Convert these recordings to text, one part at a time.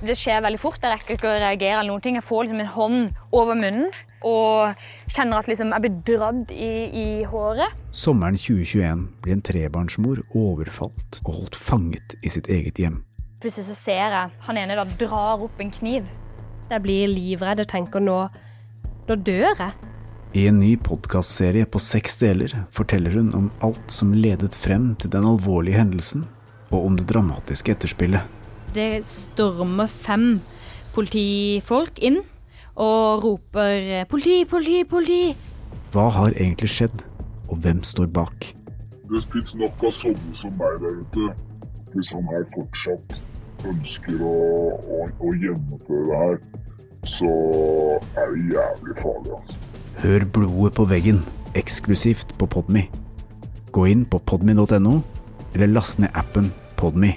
Det skjer veldig fort. Jeg rekker ikke å reagere. eller noen ting. Jeg får liksom en hånd over munnen og kjenner at liksom jeg blir dradd i, i håret. Sommeren 2021 blir en trebarnsmor overfalt og holdt fanget i sitt eget hjem. Plutselig så ser jeg han ene da drar opp en kniv. Jeg blir livredd og tenker nå Nå dør jeg. I en ny podkastserie på seks deler forteller hun om alt som ledet frem til den alvorlige hendelsen, og om det dramatiske etterspillet. Det stormer fem politifolk inn og roper 'politi, politi, politi'. Hva har egentlig skjedd, og hvem står bak? Det fins nok av sånne som meg der ute. Hvis han her fortsatt ønsker å, å, å gjennomføre det her, så er det jævlig farlig, altså. Hør blodet på veggen, eksklusivt på Podme. Gå inn på podme.no, eller last ned appen Podme.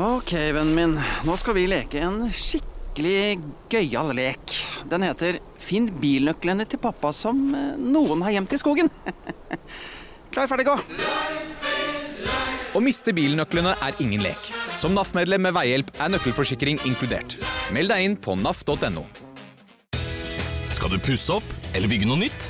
Ok, vennen min. Nå skal vi leke en skikkelig gøyal lek. Den heter Finn bilnøklene til pappa som eh, noen har gjemt i skogen. Klar, ferdig, gå! Å miste bilnøklene er ingen lek. Som NAF-medlem med veihjelp er nøkkelforsikring inkludert. Meld deg inn på naf.no. Skal du pusse opp eller bygge noe nytt?